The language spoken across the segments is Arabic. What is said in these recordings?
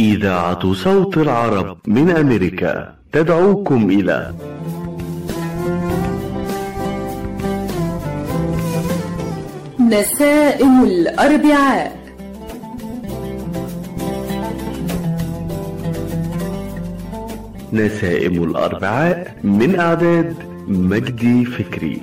إذاعة صوت العرب من أمريكا. تدعوكم إلى نسائم الأربعاء. نسائم الأربعاء من إعداد مجدي فكري.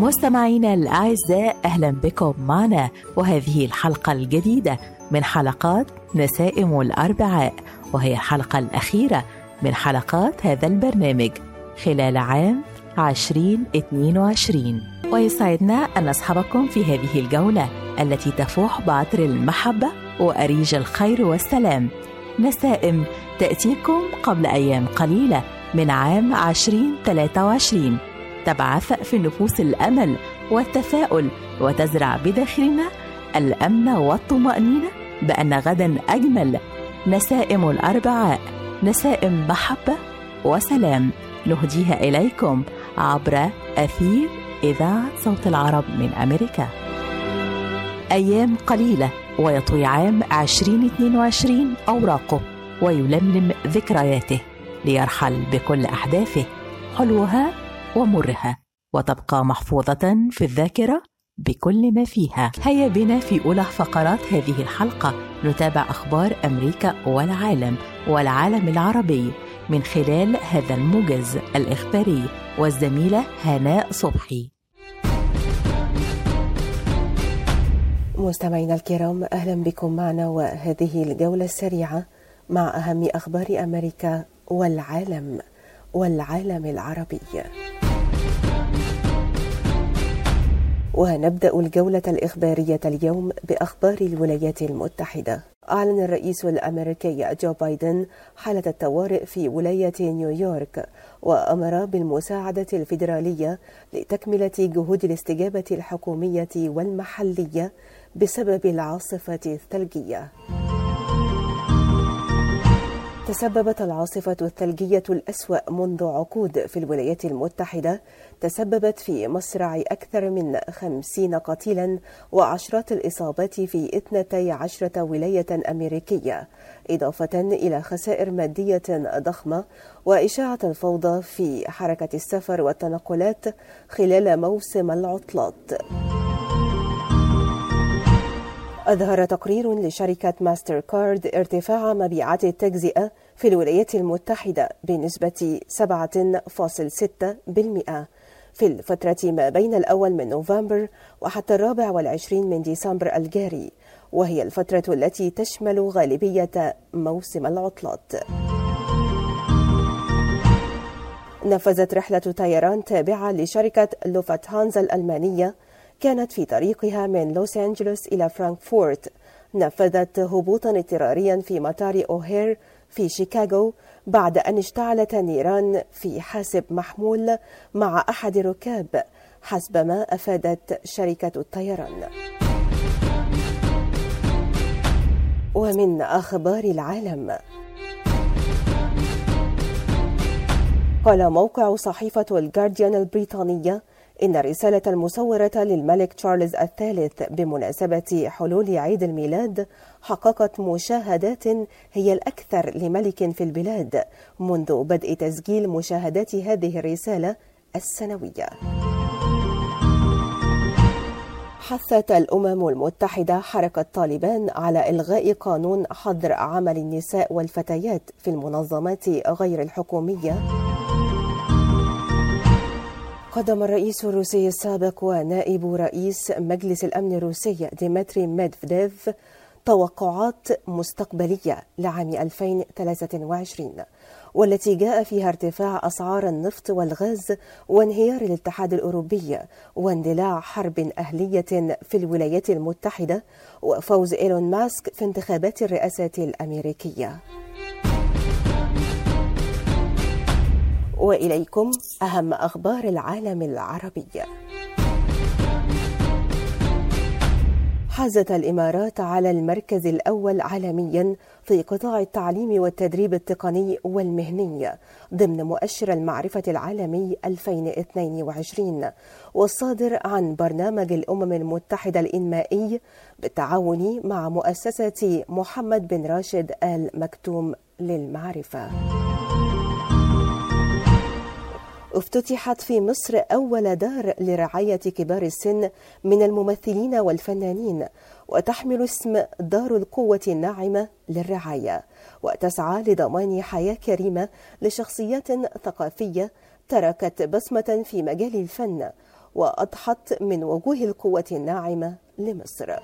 مستمعينا الأعزاء أهلا بكم معنا وهذه الحلقة الجديدة من حلقات نسائم الأربعاء وهي الحلقة الأخيرة من حلقات هذا البرنامج خلال عام 2022 ويسعدنا أن نصحبكم في هذه الجولة التي تفوح بعطر المحبة وأريج الخير والسلام. نسائم تأتيكم قبل أيام قليلة من عام 2023 تبعث في النفوس الأمل والتفاؤل وتزرع بداخلنا الأمن والطمأنينة بأن غدا أجمل. نسائم الأربعاء نسائم محبة وسلام. نهديها إليكم عبر أثير إذاعة صوت العرب من أمريكا. أيام قليلة ويطوي عام 2022 أوراقه ويلملم ذكرياته ليرحل بكل أحداثه. حلوها ومرها وتبقى محفوظة في الذاكرة بكل ما فيها. هيا بنا في أولى فقرات هذه الحلقة. نتابع أخبار أمريكا والعالم والعالم العربي من خلال هذا الموجز الإخباري. والزميلة هناء صبحي. مستمعينا الكرام أهلا بكم معنا وهذه الجولة السريعة مع أهم أخبار أمريكا والعالم والعالم العربي. ونبدأ الجولة الإخبارية اليوم بأخبار الولايات المتحدة أعلن الرئيس الأمريكي جو بايدن حالة الطوارئ في ولاية نيويورك وأمر بالمساعدة الفيدرالية لتكملة جهود الاستجابة الحكومية والمحلية بسبب العاصفة الثلجية. تسببت العاصفة الثلجية الأسوأ منذ عقود في الولايات المتحدة تسببت في مصرع أكثر من خمسين قتيلا وعشرات الإصابات في 12 ولاية أمريكية إضافة إلى خسائر مادية ضخمة وإشاعة الفوضى في حركة السفر والتنقلات خلال موسم العطلات. أظهر تقرير لشركة ماستر كارد ارتفاع مبيعات التجزئة في الولايات المتحدة بنسبة 7.6% في الفترة ما بين الأول من نوفمبر وحتى الرابع والعشرين من ديسمبر الجاري وهي الفترة التي تشمل غالبية موسم العطلات. نفذت رحلة طيران تابعة لشركة لوفتهانزا الألمانية كانت في طريقها من لوس أنجلوس إلى فرانكفورت. نفذت هبوطا اضطراريا في مطار أوهير في شيكاغو بعد أن اشتعلت نيران في حاسب محمول مع أحد الركاب حسب ما أفادت شركة الطيران. ومن أخبار العالم. قال موقع صحيفة الجارديان البريطانية إن الرسالة المصورة للملك تشارلز الثالث بمناسبة حلول عيد الميلاد حققت مشاهدات هي الأكثر لملك في البلاد منذ بدء تسجيل مشاهدات هذه الرسالة السنوية. حثت الأمم المتحدة حركة طالبان على إلغاء قانون حظر عمل النساء والفتيات في المنظمات غير الحكومية قدم الرئيس الروسي السابق ونائب رئيس مجلس الأمن الروسي ديمتري ميدفديف توقعات مستقبلية لعام 2023 والتي جاء فيها ارتفاع أسعار النفط والغاز وانهيار الاتحاد الأوروبي واندلاع حرب أهلية في الولايات المتحدة وفوز إيلون ماسك في انتخابات الرئاسة الأمريكية. وإليكم أهم أخبار العالم العربي حازت الإمارات على المركز الأول عالميا في قطاع التعليم والتدريب التقني والمهني ضمن مؤشر المعرفة العالمي 2022 والصادر عن برنامج الأمم المتحدة الإنمائي بالتعاون مع مؤسسة محمد بن راشد آل مكتوم للمعرفة. افتتحت في مصر أول دار لرعاية كبار السن من الممثلين والفنانين وتحمل اسم دار القوة الناعمة للرعاية وتسعى لضمان حياة كريمة لشخصيات ثقافية تركت بصمة في مجال الفن وأضحت من وجوه القوة الناعمة لمصر.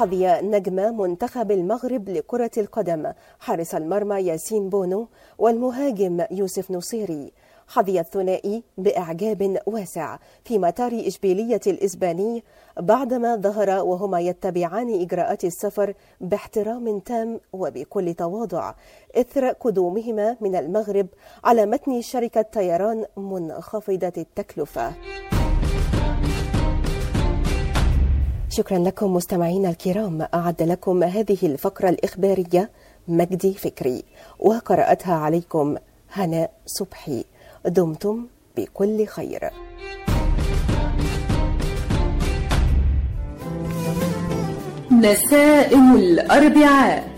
حظي نجم منتخب المغرب لكرة القدم حارس المرمى ياسين بونو والمهاجم يوسف نصيري حظي الثنائي بإعجاب واسع في مطار إشبيلية الإسباني بعدما ظهر وهما يتبعان إجراءات السفر باحترام تام وبكل تواضع إثر قدومهما من المغرب على متن شركة طيران منخفضة التكلفة. شكرا لكم مستمعينا الكرام. أعد لكم هذه الفقرة الإخبارية مجدي فكري وقرأتها عليكم هناء صبحي. دمتم بكل خير. نسائم الأربعاء.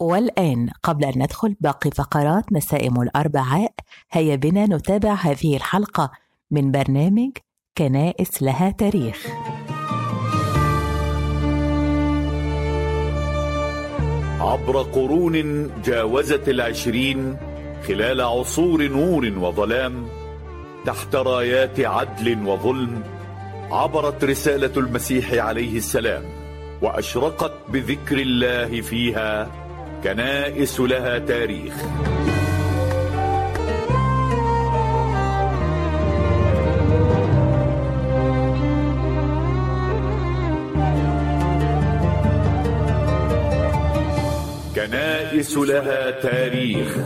والآن قبل أن ندخل باقي فقرات نسائم الأربعاء هيا بنا نتابع هذه الحلقة من برنامج كنائس لها تاريخ. عبر قرون جاوزت العشرين خلال عصور نور وظلام تحت رايات عدل وظلم عبرت رسالة المسيح عليه السلام وأشرقت بذكر الله فيها كنائس لها تاريخ. كنائس لها تاريخ.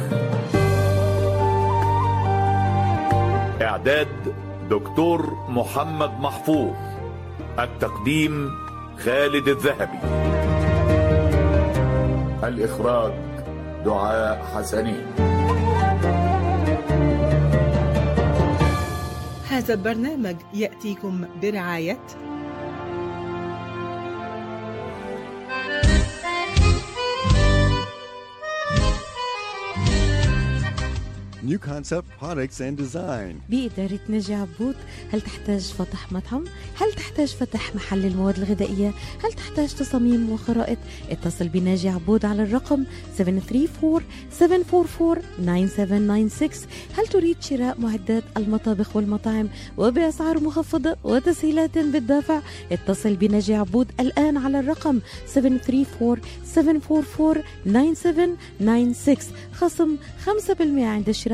إعداد دكتور محمد محفوظ. التقديم خالد الذهبي. الإخراج دعاء حسنين. هذا البرنامج يأتيكم برعاية New Concept Products and Design بإدارة ناجي عبود هل تحتاج فتح مطعم؟ هل تحتاج فتح محل للمواد الغذائية؟ هل تحتاج تصاميم وخرائط؟ اتصل بناجي عبود على الرقم 734-744-9796 هل تريد شراء معدات المطابخ والمطاعم وبأسعار مخفضة وتسهيلات بالدافع؟ اتصل بناجي عبود الآن على الرقم 734-744-9796 خصم 5% عند الشراء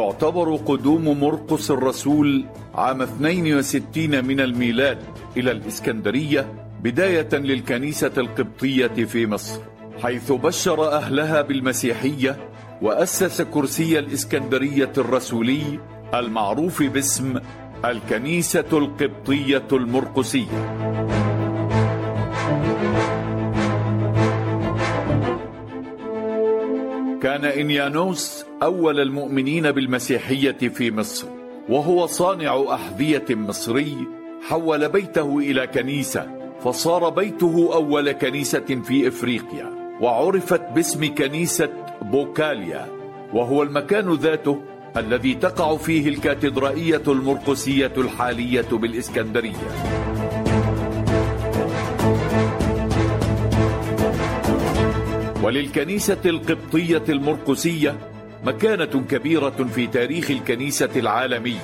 يعتبر قدوم مرقس الرسول عام 62 من الميلاد إلى الإسكندرية بداية للكنيسة القبطية في مصر حيث بشر أهلها بالمسيحية وأسس كرسي الإسكندرية الرسولي المعروف باسم الكنيسة القبطية المرقسية. كان إنيانوس أول المؤمنين بالمسيحية في مصر وهو صانع أحذية مصري حول بيته إلى كنيسة فصار بيته أول كنيسة في إفريقيا وعرفت باسم كنيسة بوكاليا وهو المكان ذاته الذي تقع فيه الكاتدرائية المرقسية الحالية بالإسكندرية. وللكنيسة القبطية المرقسية مكانة كبيرة في تاريخ الكنيسة العالمي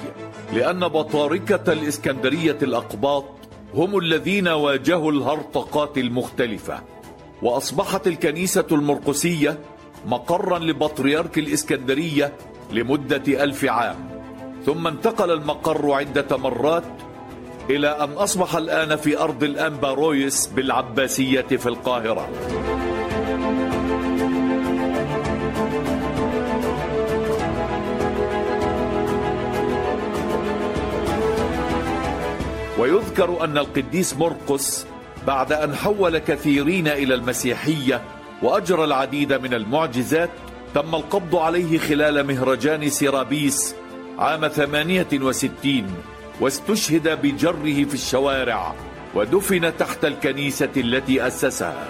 لأن بطاركة الإسكندرية الأقباط هم الذين واجهوا الهرطقات المختلفة وأصبحت الكنيسة المرقسية مقرا لبطريرك الإسكندرية لمدة ألف عام. ثم انتقل المقر عدة مرات إلى أن أصبح الآن في أرض الأنبا رويس بالعباسية في القاهرة. ويذكر أن القديس مرقس بعد أن حول كثيرين إلى المسيحية وأجرى العديد من المعجزات تم القبض عليه خلال مهرجان سيرابيس عام 68 واستشهد بجره في الشوارع ودفن تحت الكنيسة التي أسسها.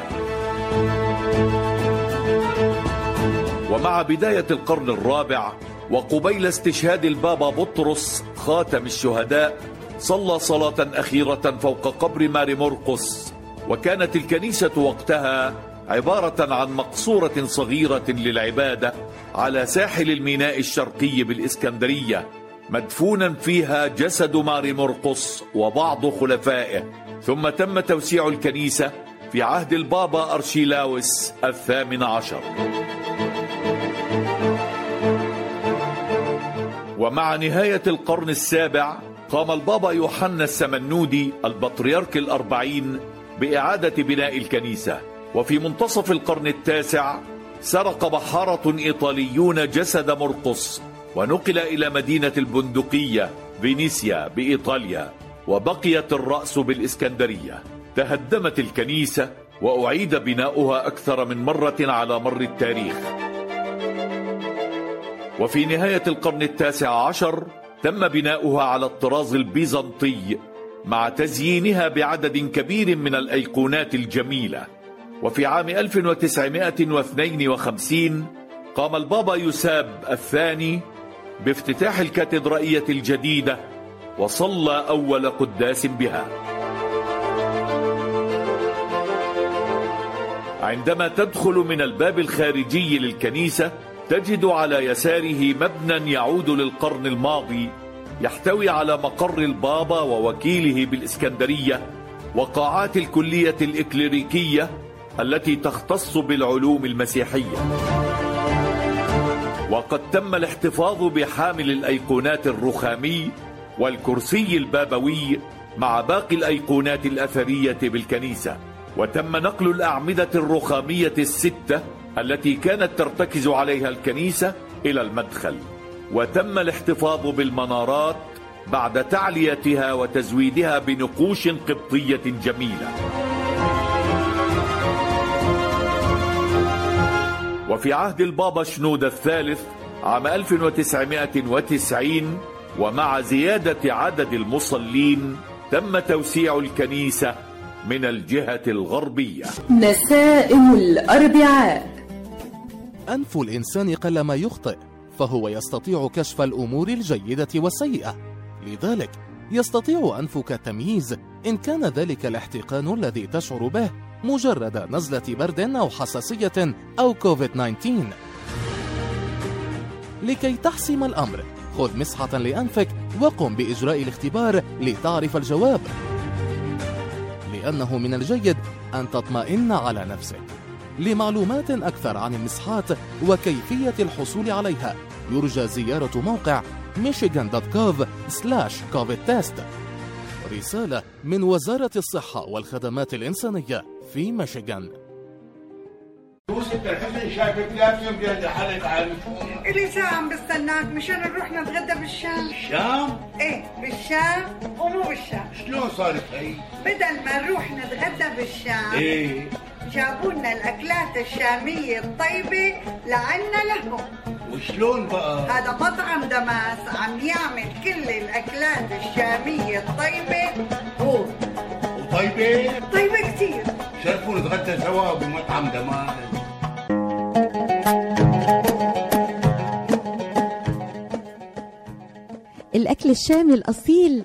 ومع بداية القرن الرابع وقبيل استشهاد البابا بطرس خاتم الشهداء صلى صلاة أخيرة فوق قبر ماري مرقس وكانت الكنيسة وقتها عبارة عن مقصورة صغيرة للعبادة على ساحل الميناء الشرقي بالإسكندرية مدفونا فيها جسد ماري مرقس وبعض خلفائه. ثم تم توسيع الكنيسة في عهد البابا أرشيلاوس الثامن عشر. ومع نهاية القرن السابع قام البابا يوحنا السمنودي البطريرك الأربعين بإعادة بناء الكنيسة وفي منتصف القرن التاسع سرق بحارة إيطاليون جسد مرقس ونقل إلى مدينة البندقية فينيسيا بإيطاليا وبقيت الرأس بالإسكندرية. تهدمت الكنيسة وأعيد بناؤها أكثر من مرة على مر التاريخ. وفي نهاية القرن التاسع عشر تم بناؤها على الطراز البيزنطي مع تزيينها بعدد كبير من الأيقونات الجميلة. وفي عام 1952 قام البابا يساب الثاني بافتتاح الكاتدرائية الجديدة وصلى أول قداس بها. عندما تدخل من الباب الخارجي للكنيسة تجد على يساره مبنى يعود للقرن الماضي يحتوي على مقر البابا ووكيله بالإسكندرية وقاعات الكلية الإكليريكية التي تختص بالعلوم المسيحية. وقد تم الاحتفاظ بحامل الأيقونات الرخامي والكرسي البابوي مع باقي الأيقونات الأثرية بالكنيسة وتم نقل الأعمدة الرخامية الستة التي كانت ترتكز عليها الكنيسة إلى المدخل وتم الاحتفاظ بالمنارات بعد تعليتها وتزويدها بنقوش قبطية جميلة. وفي عهد البابا شنود الثالث عام 1990 ومع زيادة عدد المصلين تم توسيع الكنيسة من الجهة الغربية. نسائم الأربعاء. أنف الإنسان قلما يخطئ فهو يستطيع كشف الأمور الجيدة والسيئة. لذلك يستطيع أنفك التمييز إن كان ذلك الاحتقان الذي تشعر به مجرد نزلة برد أو حساسية أو كوفيد 19 لكي تحسم الأمر خذ مسحة لأنفك وقم بإجراء الاختبار لتعرف الجواب. لأنه من الجيد أن تطمئن على نفسك. لمعلومات أكثر عن المسحات وكيفية الحصول عليها. يرجى زيارة موقع michigan.gov covid test. رسالة من وزارة الصحة والخدمات الإنسانية في ميشيغان. يوسف الحسن شايفك لازم بيد حالك عن إلي ساعة عم بستناك. مشان نروح نتغدى بالشام. الشام؟ إيه بالشام ومو بالشام. شلون صارت هي؟ بدل ما نروح نتغدى بالشام. إيه. جابوا لنا الأكلات الشامية الطيبة لعنا لهم وشلون بقى؟ هذا مطعم دماس عم يعمل كل الأكلات الشامية الطيبة هو وطيبة؟ طيبة كتير شرفوا نتغدى سوا بمطعم دمار الأكل الشامي الأصيل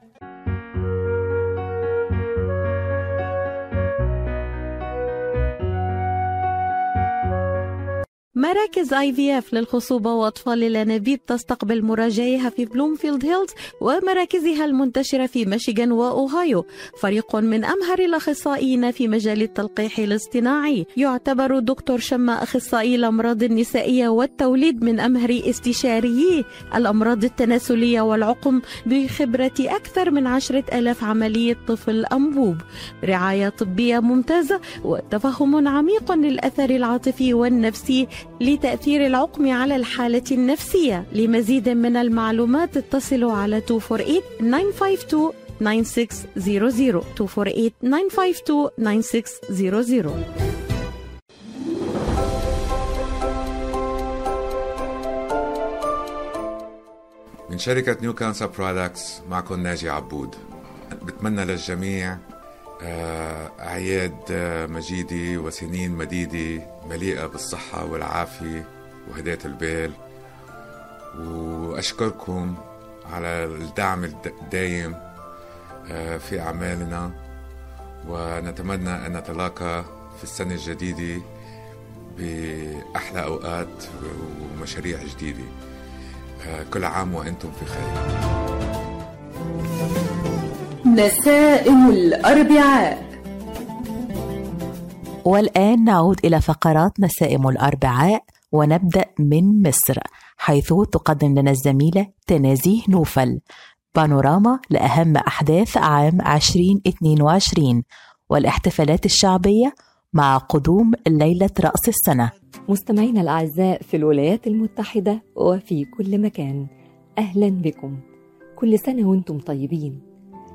مراكز IVF للخصوبة وأطفال الأنابيب تستقبل مراجعيها في بلومفيلد هيلز ومراكزها المنتشرة في ميشيغان وأوهايو. فريق من أمهر الأخصائيين في مجال التلقيح الاصطناعي. يعتبر دكتور شما أخصائي الأمراض النسائية والتوليد من أمهر استشاريي. الأمراض التناسلية والعقم بخبرة أكثر من عشرة آلاف عملية طفل أنبوب. رعاية طبية ممتازة وتفهم عميق للأثر العاطفي والنفسي لتأثير العقم على الحالة النفسية. لمزيد من المعلومات اتصلوا على 248 952 9600 248 952 9600 من شركة New Concept Products معكم ناجي عبود. بتمنى للجميع أعياد آه، مجيدة وسنين مديدة مليئة بالصحة والعافية وهداية البال. وأشكركم على الدعم الدايم آه، في أعمالنا. ونتمنى أن نتلاقى في السنة الجديدة بأحلى أوقات ومشاريع جديدة. كل عام وأنتم في خير. نسائم الأربعاء. والآن نعود إلى فقرات نسائم الأربعاء ونبدأ من مصر حيث تقدم لنا الزميلة تنازيه نوفل. بانوراما لأهم أحداث عام 2022 والاحتفالات الشعبية مع قدوم ليلة رأس السنة. مستمعينا الأعزاء في الولايات المتحدة وفي كل مكان أهلا بكم. كل سنة وأنتم طيبين.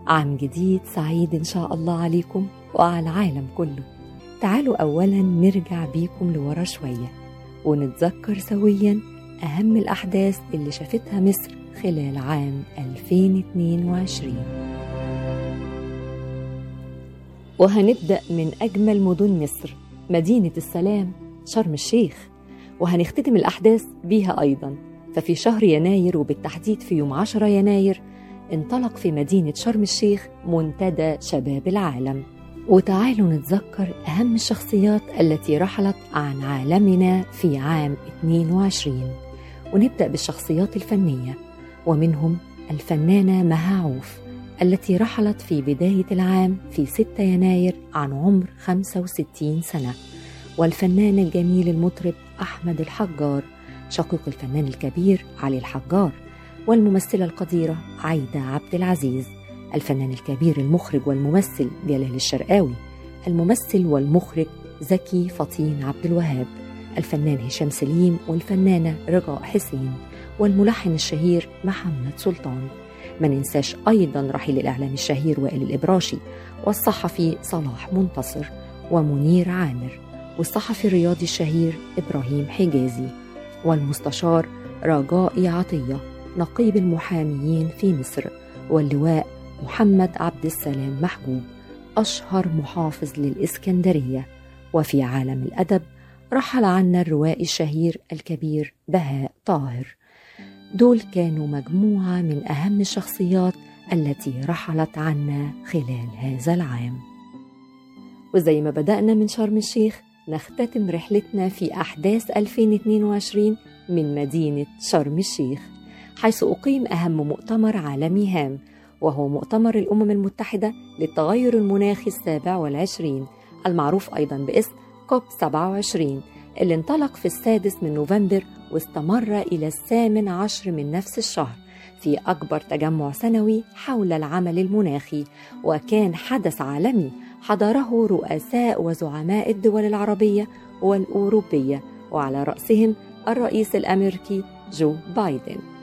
عام جديد سعيد إن شاء الله عليكم وعلى العالم كله. تعالوا أولا نرجع بيكم لورا شوية ونتذكر سويا أهم الأحداث اللي شافتها مصر خلال عام 2022 وهنبدأ من أجمل مدن مصر مدينة السلام شرم الشيخ. وهنختتم الأحداث بيها أيضا. ففي شهر يناير وبالتحديد في يوم 10 يناير انطلق في مدينة شرم الشيخ منتدى شباب العالم. وتعالوا نتذكر أهم الشخصيات التي رحلت عن عالمنا في عام 22 ونبدأ بالشخصيات الفنية ومنهم الفنانة مها عوف التي رحلت في بداية العام في 6 يناير عن عمر 65 سنة. والفنان الجميل المطرب أحمد الحجار شقيق الفنان الكبير علي الحجار. والممثلة القديرة عايدة عبد العزيز الفنان الكبير المخرج والممثل جلال الشرقاوي الممثل والمخرج زكي فطين عبد الوهاب الفنان هشام سليم والفنانة رجاء حسين والملحن الشهير محمد سلطان. ما ننساش أيضا رحيل الإعلام الشهير وائل الإبراشي والصحفي صلاح منتصر ومنير عامر والصحفي الرياضي الشهير إبراهيم حجازي والمستشار رجاء عطية. نقيب المحاميين في مصر واللواء محمد عبد السلام محجوب أشهر محافظ للإسكندرية. وفي عالم الأدب رحل عنا الروائي الشهير الكبير بهاء طاهر. دول كانوا مجموعة من أهم الشخصيات التي رحلت عنا خلال هذا العام. وزي ما بدأنا من شرم الشيخ نختتم رحلتنا في أحداث 2022 من مدينة شرم الشيخ. حيث أقيم أهم مؤتمر عالمي هام وهو مؤتمر الأمم المتحدة للتغير المناخي السابع والعشرين المعروف أيضا باسم كوب 27 اللي انطلق في السادس من نوفمبر واستمر إلى الثامن عشر من نفس الشهر في أكبر تجمع سنوي حول العمل المناخي وكان حدث عالمي حضره رؤساء وزعماء الدول العربية والأوروبية وعلى رأسهم الرئيس الأمريكي جو بايدن.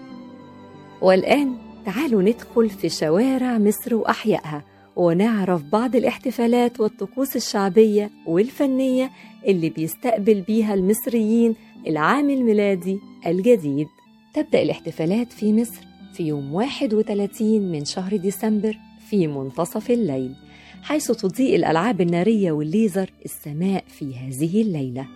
والآن تعالوا ندخل في شوارع مصر وأحيائها ونعرف بعض الاحتفالات والطقوس الشعبية والفنية اللي بيستقبل بيها المصريين العام الميلادي الجديد. تبدأ الاحتفالات في مصر في يوم 31 من شهر ديسمبر في منتصف الليل حيث تضيء الألعاب النارية والليزر السماء في هذه الليلة.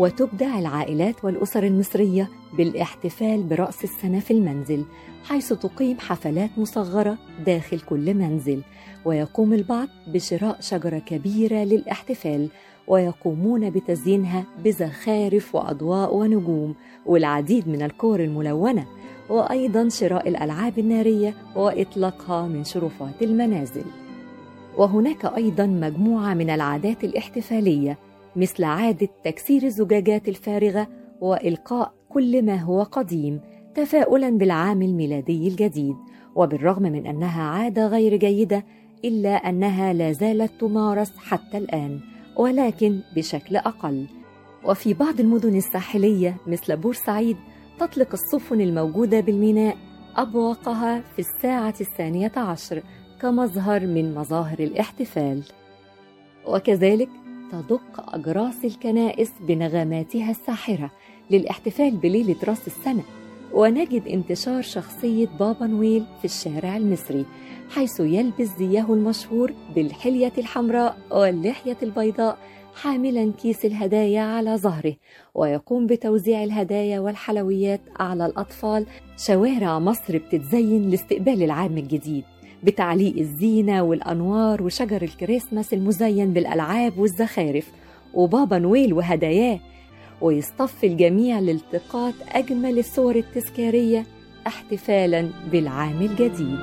وتبدع العائلات والأسر المصرية بالاحتفال برأس السنة في المنزل حيث تقيم حفلات مصغرة داخل كل منزل. ويقوم البعض بشراء شجرة كبيرة للاحتفال ويقومون بتزيينها بزخارف وأضواء ونجوم والعديد من الكور الملونة وأيضا شراء الألعاب النارية وإطلاقها من شرفات المنازل. وهناك أيضا مجموعة من العادات الاحتفالية مثل عادة تكسير الزجاجات الفارغة وإلقاء كل ما هو قديم تفاؤلا بالعام الميلادي الجديد وبالرغم من أنها عادة غير جيدة إلا أنها لا زالت تمارس حتى الآن ولكن بشكل أقل. وفي بعض المدن الساحلية مثل بورسعيد تطلق السفن الموجودة بالميناء أبواقها في الساعة الثانية عشر كمظهر من مظاهر الاحتفال. وكذلك تدق أجراس الكنائس بنغماتها الساحرة للاحتفال بليلة راس السنة ونجد انتشار شخصية بابا نويل في الشارع المصري حيث يلبس زيه المشهور بالحلية الحمراء واللحية البيضاء حاملا كيس الهدايا على ظهره ويقوم بتوزيع الهدايا والحلويات على الأطفال شوارع مصر بتتزين لاستقبال العام الجديد. بتعليق الزينة والأنوار وشجر الكريسماس المزين بالألعاب والزخارف وبابا نويل وهداياه. ويصطف الجميع لالتقاط أجمل الصور التذكارية احتفالا بالعام الجديد.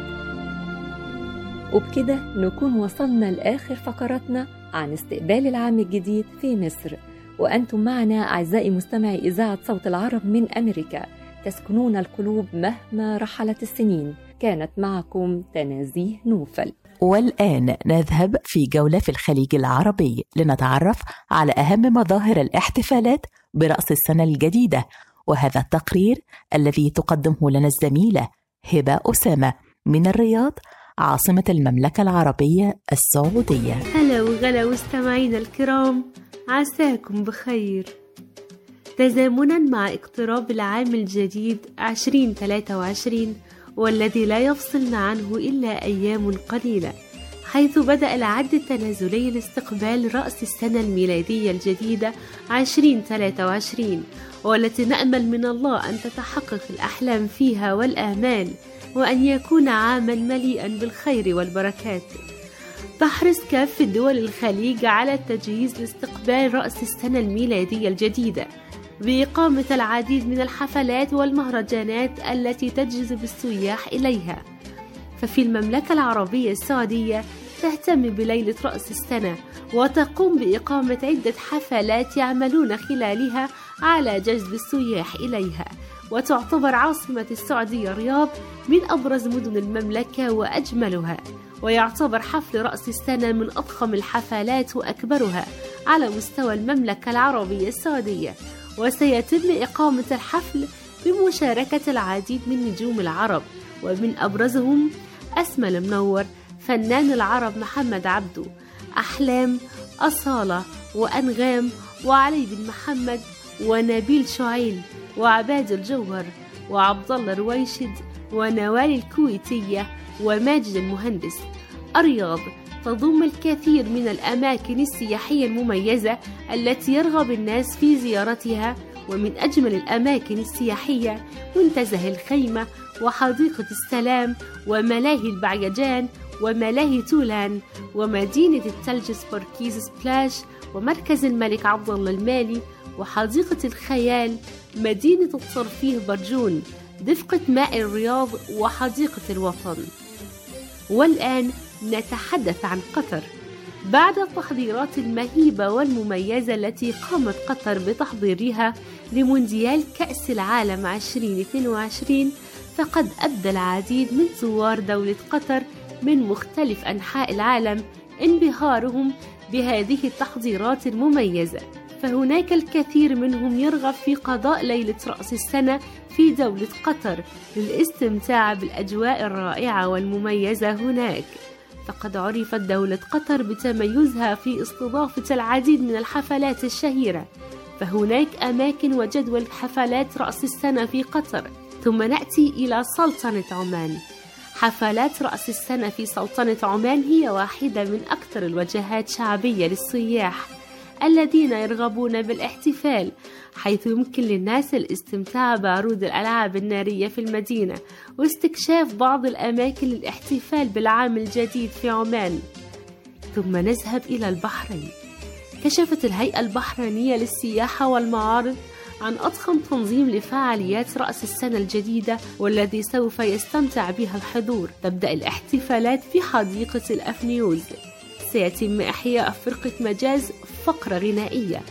وبكده نكون وصلنا لآخر فقراتنا عن استقبال العام الجديد في مصر. وأنتم معنا أعزائي مستمعي إذاعة صوت العرب من أمريكا. تسكنون القلوب مهما رحلت السنين. كانت معكم تنازيه نوفل. والآن نذهب في جولة في الخليج العربي لنتعرف على أهم مظاهر الاحتفالات برأس السنة الجديدة وهذا التقرير الذي تقدمه لنا الزميلة هبة أسامة من الرياض عاصمة المملكة العربية السعودية. هلا وغلا مستمعينا الكرام عساكم بخير. تزامنا مع اقتراب العام الجديد 2023 والذي لا يفصلنا عنه إلا أيام قليلة حيث بدأ العد التنازلي لاستقبال رأس السنة الميلادية الجديدة 2023 والتي نأمل من الله أن تتحقق الأحلام فيها والآمال وأن يكون عاما مليئا بالخير والبركات. تحرص كافة دول الخليج على التجهيز لاستقبال رأس السنة الميلادية الجديدة. بإقامة العديد من الحفلات والمهرجانات التي تجذب السياح إليها. ففي المملكة العربية السعودية تهتم بليلة رأس السنة وتقوم بإقامة عدة حفلات يعملون خلالها على جذب السياح إليها. وتعتبر عاصمة السعودية الرياض من أبرز مدن المملكة وأجملها. ويعتبر حفل رأس السنة من أضخم الحفلات وأكبرها على مستوى المملكة العربية السعودية. وسيتم إقامة الحفل بمشاركة العديد من نجوم العرب ومن أبرزهم أسمى المنور فنان العرب محمد عبدو أحلام أصالة وأنغام وعلي بن محمد ونبيل شعيل وعباد الجوهر وعبد الله رويشد ونوال الكويتية وماجد المهندس الرياض تضم الكثير من الأماكن السياحية المميزة التي يرغب الناس في زيارتها ومن أجمل الأماكن السياحية منتزه الخيمة وحديقة السلام وملاهي البعيجان وملاهي تولان ومدينة الثلج سباركيز سبلاش ومركز الملك عبد الله المالي وحديقة الخيال مدينة الترفيه برجون دفقة ماء الرياض وحديقة الوطن. والآن نتحدث عن قطر. بعد التحضيرات المهيبة والمميزة التي قامت قطر بتحضيرها لمونديال كأس العالم 2022 فقد أبدى العديد من زوار دولة قطر من مختلف أنحاء العالم انبهارهم بهذه التحضيرات المميزة. فهناك الكثير منهم يرغب في قضاء ليلة رأس السنة في دولة قطر للاستمتاع بالأجواء الرائعة والمميزة هناك. فقد عرفت دولة قطر بتميزها في استضافة العديد من الحفلات الشهيرة. فهناك أماكن وجدول حفلات رأس السنة في قطر. ثم نأتي إلى سلطنة عمان. حفلات رأس السنة في سلطنة عمان هي واحدة من أكثر الوجهات شعبية للسياح. الذين يرغبون بالاحتفال حيث يمكن للناس الاستمتاع بعروض الألعاب النارية في المدينة واستكشاف بعض الأماكن للاحتفال بالعام الجديد في عمان. ثم نذهب إلى البحرين. كشفت الهيئة البحرينية للسياحة والمعارض عن أضخم تنظيم لفعاليات رأس السنة الجديدة والذي سوف يستمتع بها الحضور. تبدأ الاحتفالات في حديقة الأفنيوز. سيتم إحياء فرقة مجاز فقرة غنائية.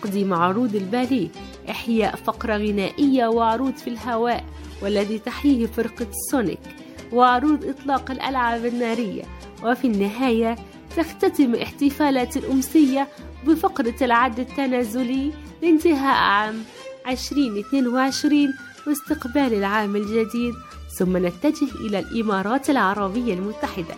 تقديم عروض الباليه إحياء فقرة غنائية وعروض في الهواء والذي تحييه فرقة سونيك. وعروض إطلاق الألعاب النارية. وفي النهاية تختتم احتفالات الأمسية بفقرة العد التنازلي لانتهاء عام 2022 واستقبال العام الجديد. ثم نتجه إلى الإمارات العربية المتحدة.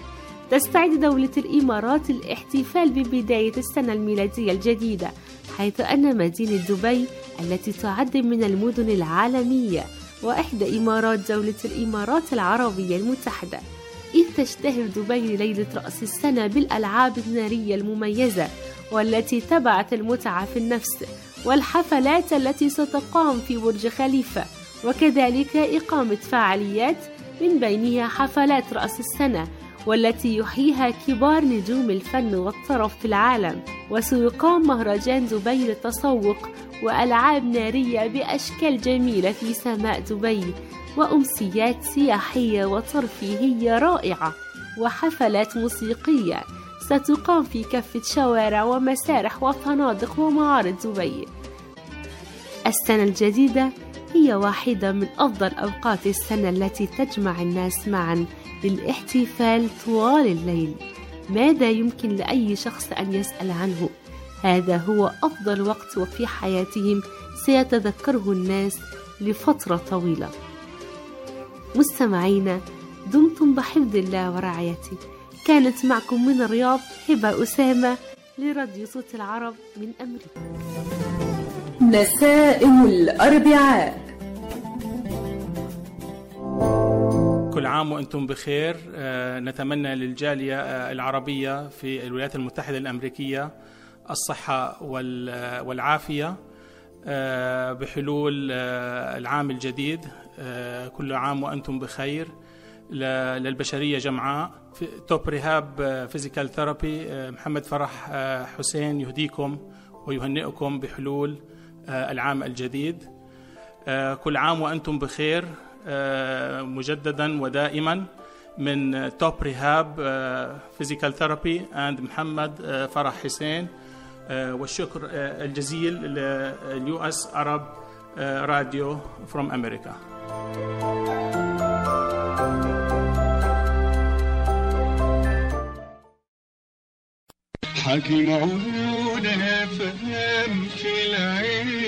تستعد دولة الإمارات للاحتفال ببداية السنة الميلادية الجديدة حيث أن مدينة دبي التي تعد من المدن العالمية وإحدى إمارات دولة الإمارات العربية المتحدة. إذ تشتهر دبي ليلة رأس السنة بالألعاب النارية المميزة والتي تبعت المتعة في النفس والحفلات التي ستقام في برج خليفة وكذلك إقامة فعاليات من بينها حفلات رأس السنة والتي يحييها كبار نجوم الفن والطرف في العالم وسيقام مهرجان دبي للتسوق وألعاب نارية بأشكال جميلة في سماء دبي وأمسيات سياحية وترفيهية رائعة وحفلات موسيقية. ستقام في كافة شوارع ومسارح وفنادق ومعارض دبي. السنة الجديدة هي واحدة من أفضل أوقات السنة التي تجمع الناس معا. للاحتفال طوال الليل. ماذا يمكن لأي شخص أن يسأل عنه؟ هذا هو أفضل وقت وفي حياتهم سيتذكره الناس لفترة طويلة. مستمعينا دمتم بحفظ الله ورعايته. كانت معكم من الرياض هبة أسامة لراديو صوت العرب من أمريكا. نسائم الأربعاء. كل عام وأنتم بخير. آه، نتمنى للجالية آه، العربية في الولايات المتحدة الأمريكية الصحة وال- والعافية آه، بحلول آه، العام الجديد. كل عام وأنتم بخير. ل- للبشرية جمعاء. في Top Rehab Physical Therapy محمد فرح حسين يهديكم ويهنئكم بحلول العام الجديد. كل عام وأنتم بخير. مجددا ودائما من Top Rehab Physical Therapy and محمد آه، فرح حسين آه، والشكر آه، الجزيل لل US Arab Radio from America حكي عيونها فهم في العين.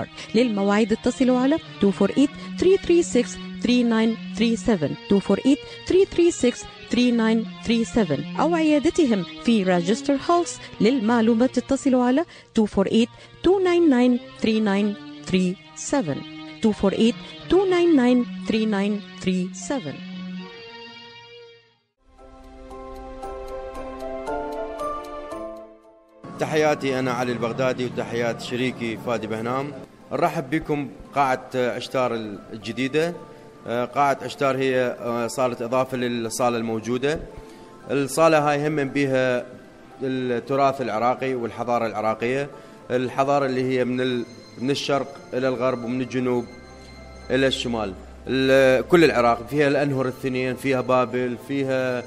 بارك للمواعيد اتصلوا على 248 336 3937 248 336 3937 أو عيادتهم في راجستر هولس للمعلومات اتصلوا على 248 299 3937 248 299 3937 تحياتي أنا علي البغدادي وتحيات شريكي فادي بهنام. نرحب بكم قاعة عشتار الجديدة. آه، قاعة عشتار هي آه، صالة إضافة للصالة الموجودة. الصالة هاي هم بها التراث العراقي والحضارة العراقية. الحضارة اللي هي من من الشرق إلى الغرب ومن الجنوب إلى الشمال. ال- كل العراق فيها الأنهر الثنين فيها بابل فيها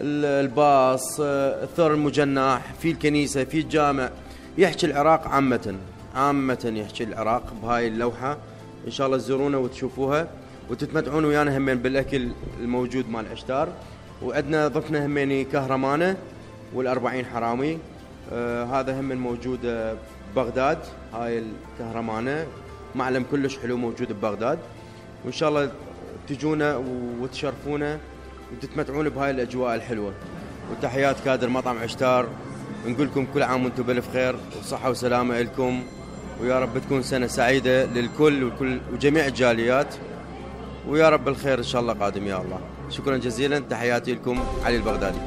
ال- الباص آه، الثور المجنح في الكنيسة في الجامع. يحكي العراق عامة. عامة يحكي العراق بهاي اللوحة. إن شاء الله تزورونا وتشوفوها وتتمتعون ويانا همين بالأكل الموجود مال عشتار. وعندنا ضفنا هميني كهرمانة والأربعين حرامي. آه هذا هم موجود آه، ببغداد هاي الكهرمانة. معلم كلش حلو موجود ببغداد. وإن شاء الله تجونا وتشرفونا وتتمتعون بهاي الأجواء الحلوة. وتحيات كادر مطعم عشتار. نقول لكم كل عام وأنتم بألف خير وصحة وسلامة لكم. ويا رب تكون سنة سعيدة للكل وكل وجميع الجاليات. ويا رب الخير إن شاء الله قادم يا الله. شكرا جزيلا. تحياتي لكم علي البغدادي.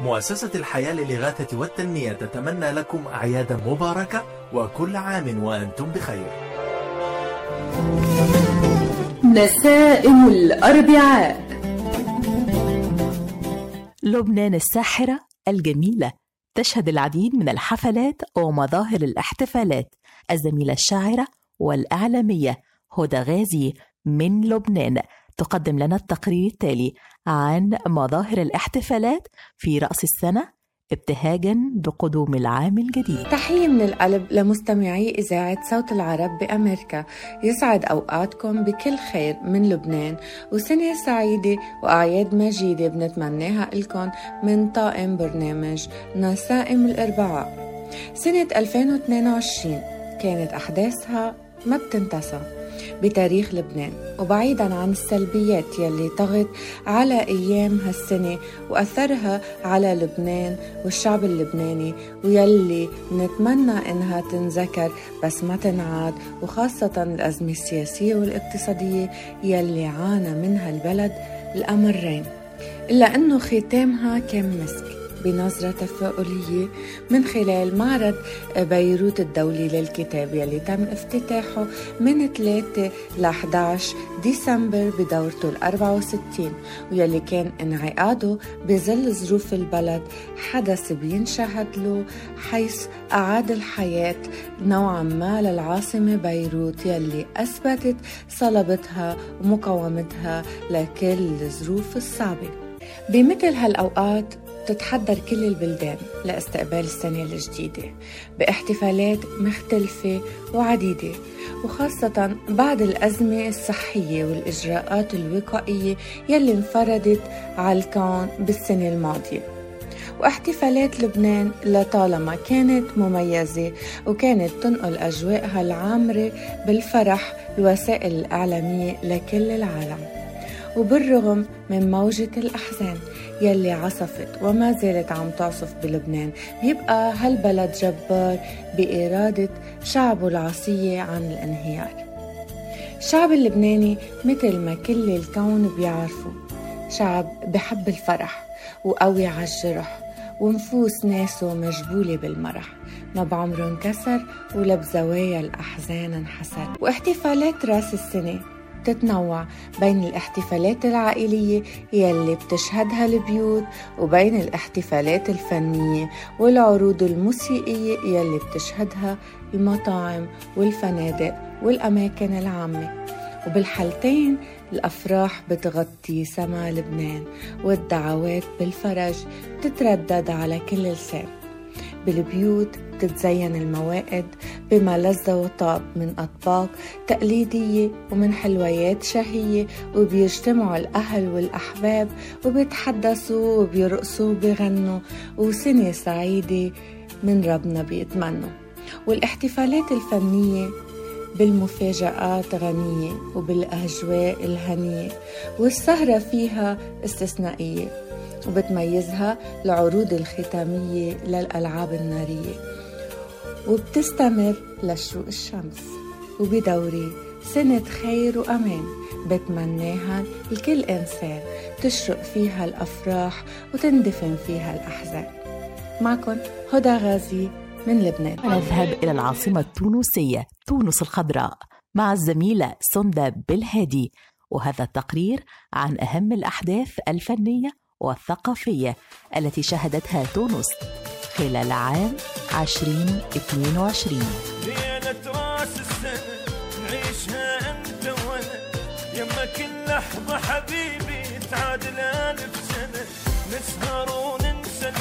مؤسسة الحياة للإغاثة والتنمية تتمنى لكم أعيادا مباركة وكل عام وأنتم بخير. نسائم الأربعاء. لبنان الساحرة الجميلة. تشهد العديد من الحفلات ومظاهر الاحتفالات. الزميلة الشاعرة والإعلامية هدى غازي من لبنان. تقدم لنا التقرير التالي عن مظاهر الاحتفالات في رأس السنة ابتهاجا بقدوم العام الجديد. تحية من القلب لمستمعي إذاعة صوت العرب بأمريكا. يسعد أوقاتكم بكل خير من لبنان. وسنة سعيدة وأعياد مجيدة بنتمناها لكم من طاقم برنامج نسائم الأربعاء. سنة 2022 كانت أحداثها ما بتنتسى. بتاريخ لبنان. وبعيدا عن السلبيات يلي طغت على أيام هالسنة وأثرها على لبنان والشعب اللبناني ويلي نتمنى إنها تنذكر بس ما تنعاد وخاصة الأزمة السياسية والاقتصادية يلي عانى منها البلد الأمرين. إلا أنه ختامها كان مسك. بنظرة تفاؤلية من خلال معرض بيروت الدولي للكتاب يلي تم افتتاحه من 3 ل 11 ديسمبر بدورته ال 64 ويلي كان انعقاده بظل ظروف البلد حدث بينشهد له حيث أعاد الحياة نوعا ما للعاصمة بيروت يلي أثبتت صلبتها ومقاومتها لكل الظروف الصعبة. بمثل هالأوقات تتحضر كل البلدان لاستقبال السنة الجديدة باحتفالات مختلفة وعديدة وخاصة بعد الأزمة الصحية والإجراءات الوقائية يلي انفرضت على الكون بالسنة الماضية. واحتفالات لبنان لطالما كانت مميزة وكانت تنقل أجواءها العامرة بالفرح الوسائل الإعلامية لكل العالم. وبالرغم من موجة الأحزان يلي عصفت وما زالت عم تعصف بلبنان. بيبقى هالبلد جبار بإرادة شعبه العصية عن الانهيار. الشعب اللبناني مثل ما كل الكون بيعرفوا شعب بحب الفرح وقوي على الجرح ونفوس ناسه مجبولة بالمرح. ما بعمره انكسر ولا بزوايا الأحزان انحسر. واحتفالات راس السنة بتتنوع بين الاحتفالات العائلية يلي بتشهدها البيوت وبين الاحتفالات الفنية والعروض الموسيقية يلي بتشهدها المطاعم والفنادق والأماكن العامة. وبالحالتين الأفراح بتغطي سما لبنان والدعوات بالفرج بتتردد على كل لسان بالبيوت بتتزين الموائد بما لذ وطاب من أطباق تقليدية ومن حلويات شهية وبيجتمعوا الأهل والأحباب وبيتحدثوا وبيرقصوا وبيغنوا وسنة سعيدة من ربنا بيتمنوا. والاحتفالات الفنية بالمفاجآت غنية وبالأجواء الهنية والسهرة فيها استثنائية. وبتميزها العروض الختامية للألعاب النارية. وبتستمر لشروق الشمس. وبدوري سنة خير وأمان بتمناها لكل إنسان. تشرق فيها الأفراح وتندفن فيها الأحزان. معكم هدى غازي من لبنان. نذهب إلى العاصمة التونسية تونس الخضراء مع الزميلة سندة بالهادي وهذا التقرير عن أهم الأحداث الفنية والثقافية التي شهدتها تونس خلال عام 2022 ليلة راس السنة نعيشها أنت وأنا. يمك لحظة حبيبي تعادل ألف سنة نسهر وننسى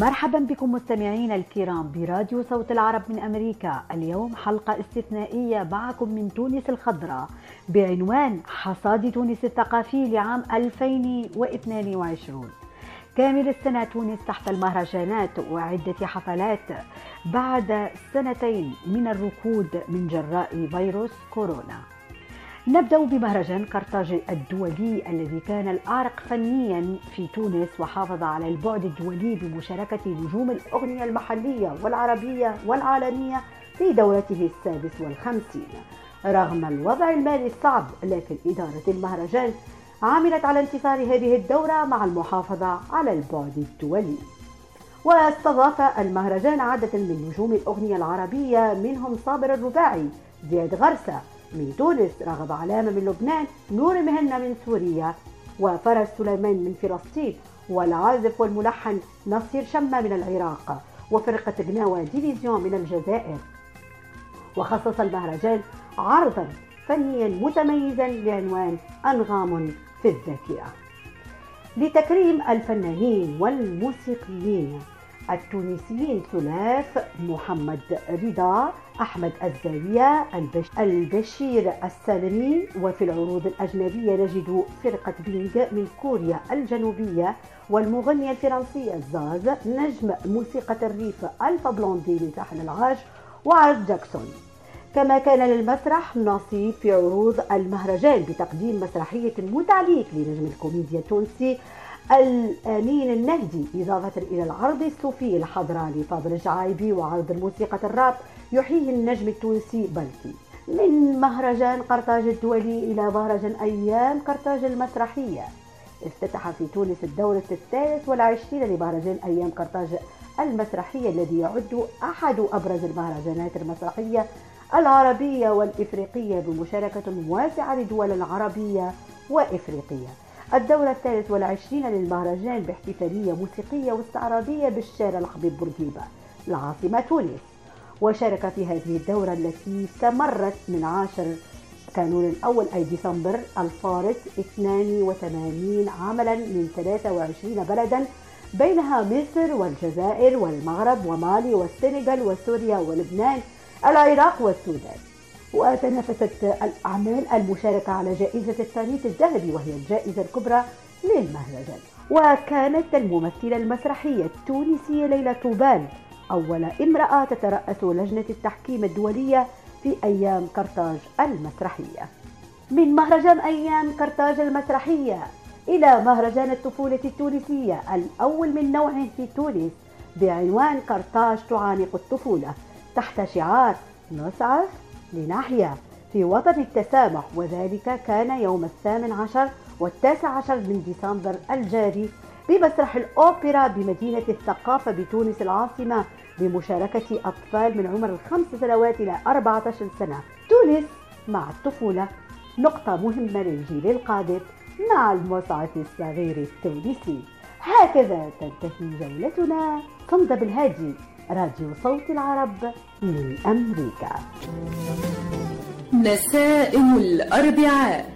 مرحبا بكم مستمعينا الكرام براديو صوت العرب من أمريكا، اليوم حلقة استثنائية معكم من تونس الخضراء بعنوان حصاد تونس الثقافي لعام 2022. كامل السنة تونس تحت المهرجانات وعدة حفلات بعد سنتين من الركود من جراء فيروس كورونا. نبدأ بمهرجان قرطاج الدولي الذي كان الأعرق فنيا في تونس وحافظ على البعد الدولي بمشاركة نجوم الأغنية المحلية والعربية والعالمية في دورته السادس والخمسين. رغم الوضع المالي الصعب لكن إدارة المهرجان عملت على انتصار هذه الدورة مع المحافظة على البعد الدولي. واستضاف المهرجان عدة من نجوم الأغنية العربية منهم صابر الرباعي زياد غرسة من تونس راغب علامة من لبنان نور مهنا من سوريا وفرس سليمان من فلسطين والعازف والملحن نصير شمة من العراق وفرقة Gnawa Diffusion من الجزائر. وخصص المهرجان عرضا فنيا متميزا بعنوان أنغام في الذاكرة. لتكريم الفنانين والموسيقيين التونسيين ثلاث محمد رضا أحمد الزاوية البش... البشير السالمي. وفي العروض الأجنبية نجد فرقة بينج من كوريا الجنوبية والمغنية الفرنسية زاز نجم موسيقى الريف ألفا بلوندي لتحن العاج وعرض جاكسون. كما كان للمسرح نصيب في عروض المهرجان بتقديم مسرحية متعليق لنجم الكوميديا التونسي الأمين النهدي إضافة إلى العرض الصوفي الحضرة لفاضل الجعايبي وعرض الموسيقى الراب يحييه النجم التونسي بلكي. من مهرجان قرطاج الدولي إلى مهرجان أيام قرطاج المسرحية. افتتح في تونس الدورة الثالث والعشرين لمهرجان أيام قرطاج المسرحية الذي يعد أحد أبرز المهرجانات المسرحية العربية والإفريقية بمشاركة واسعة لدول عربية وإفريقية. الدورة الثالث والعشرين للمهرجان باحتفالية موسيقية واستعراضية بالشارع الحبيب بورقيبة. العاصمة تونس. وشارك في هذه الدورة التي استمرت من عاشر كانون الأول أي ديسمبر الفارط 82 عملا من 23 بلدا بينها مصر والجزائر والمغرب ومالي والسنغال وسوريا ولبنان العراق والسودان. وتنافست الأعمال المشاركة على جائزة الثانية الذهبي وهي الجائزة الكبرى للمهرجان. وكانت الممثلة المسرحية التونسية ليلى طوبال أول امرأة تترأس لجنة التحكيم الدولية في أيام قرطاج المسرحية. من مهرجان أيام قرطاج المسرحية إلى مهرجان الطفولة التونسية الأول من نوعه في تونس بعنوان قرطاج تعانق الطفولة تحت شعار نسعف لنحيا في وطن التسامح. وذلك كان يوم الثامن عشر والتاسع عشر من ديسمبر الجاري بمسرح الأوبرا بمدينة الثقافة بتونس العاصمة بمشاركة أطفال من عمر الخمس سنوات إلى 14 سنة. تونس مع الطفولة. نقطة مهمة للجيل القادم مع المصعد الصغير التونسي. هكذا تنتهي جولتنا. صمد بالهادي. راديو صوت العرب من أمريكا. نسائم الأربعاء.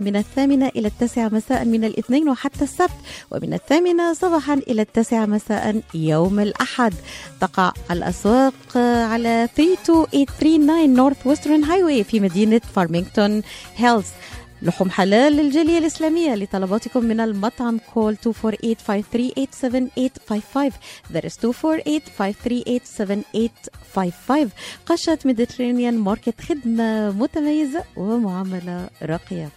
من الثامنة إلى التاسعة مساء من الاثنين وحتى السبت ومن الثامنة صباحا إلى التاسعة مساء يوم الأحد. تقع الأسواق على 32839 Northwestern Highway في مدينة فارمينغتون هيلز لحوم حلال للجالية الإسلامية لطلباتكم من المطعم call 248-538-7855 that is 248-538-7855 قشات Mediterranean Market خدمة متميزة ومعاملة راقية.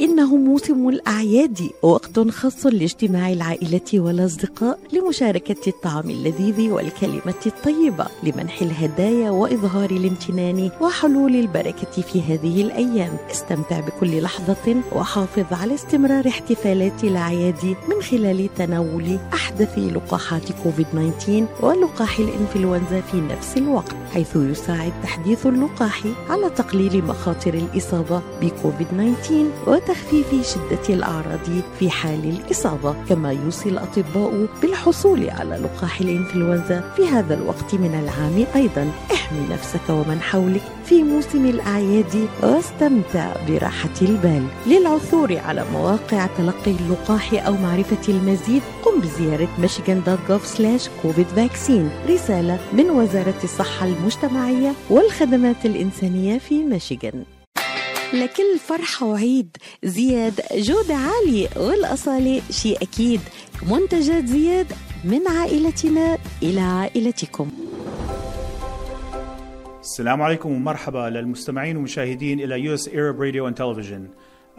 إنه موسم الأعياد وقت خاص لاجتماع العائلة والأصدقاء لمشاركة الطعام اللذيذ والكلمة الطيبة لمنح الهدايا وإظهار الامتنان وحلول البركة في هذه الأيام. استمتع بكل لحظة وحافظ على استمرار احتفالات الأعياد من خلال تناول أحدث لقاحات كوفيد-19 ولقاح الإنفلونزا في نفس الوقت حيث يساعد تحديث اللقاح على تقليل مخاطر الإصابة بكوفيد-19 وتخفيف شدة الأعراض في حال الإصابة كما يوصي الأطباء بالحصول على لقاح الإنفلونزا في هذا الوقت من العام أيضا. احمي نفسك ومن حولك في موسم الأعياد واستمتع براحة البال. للعثور على مواقع تلقي اللقاح أو معرفة المزيد قم بزيارة michigan.gov كوفيد فاكسين. رسالة من وزارة الصحة المجتمعية والخدمات الإنسانية في ميشيغان. لكل فرحة وعيد زياد جودة عالية والأصالة شيء أكيد. منتجات زياد من عائلتنا إلى عائلتكم. السلام عليكم ومرحبا للمستمعين والمشاهدين إلى US Arab Radio and Television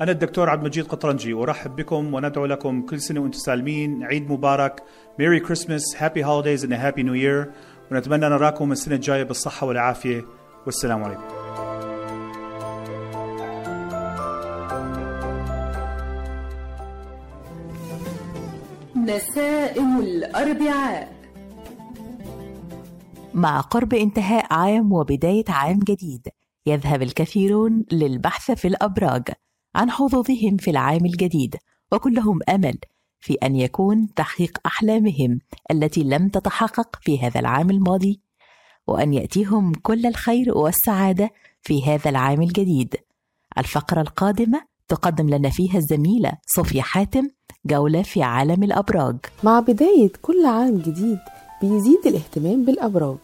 أنا الدكتور عبد المجيد قطرنجي أرحب بكم وندعو لكم كل سنة وأنتم سالمين. عيد مبارك. Merry Christmas happy holidays and happy new year ونتمنى نراكم السنة الجاية بالصحة والعافية. والسلام عليكم. نسائم الأربعاء. مع قرب انتهاء عام وبداية عام جديد يذهب الكثيرون للبحث في الأبراج عن حظوظهم في العام الجديد وكلهم أمل في أن يكون تحقيق أحلامهم التي لم تتحقق في هذا العام الماضي وأن يأتيهم كل الخير والسعادة في هذا العام الجديد. الفقرة القادمة تقدم لنا فيها الزميلة صوفيا حاتم جولة في عالم الأبراج. مع بداية كل عام جديد بيزيد الاهتمام بالأبراج.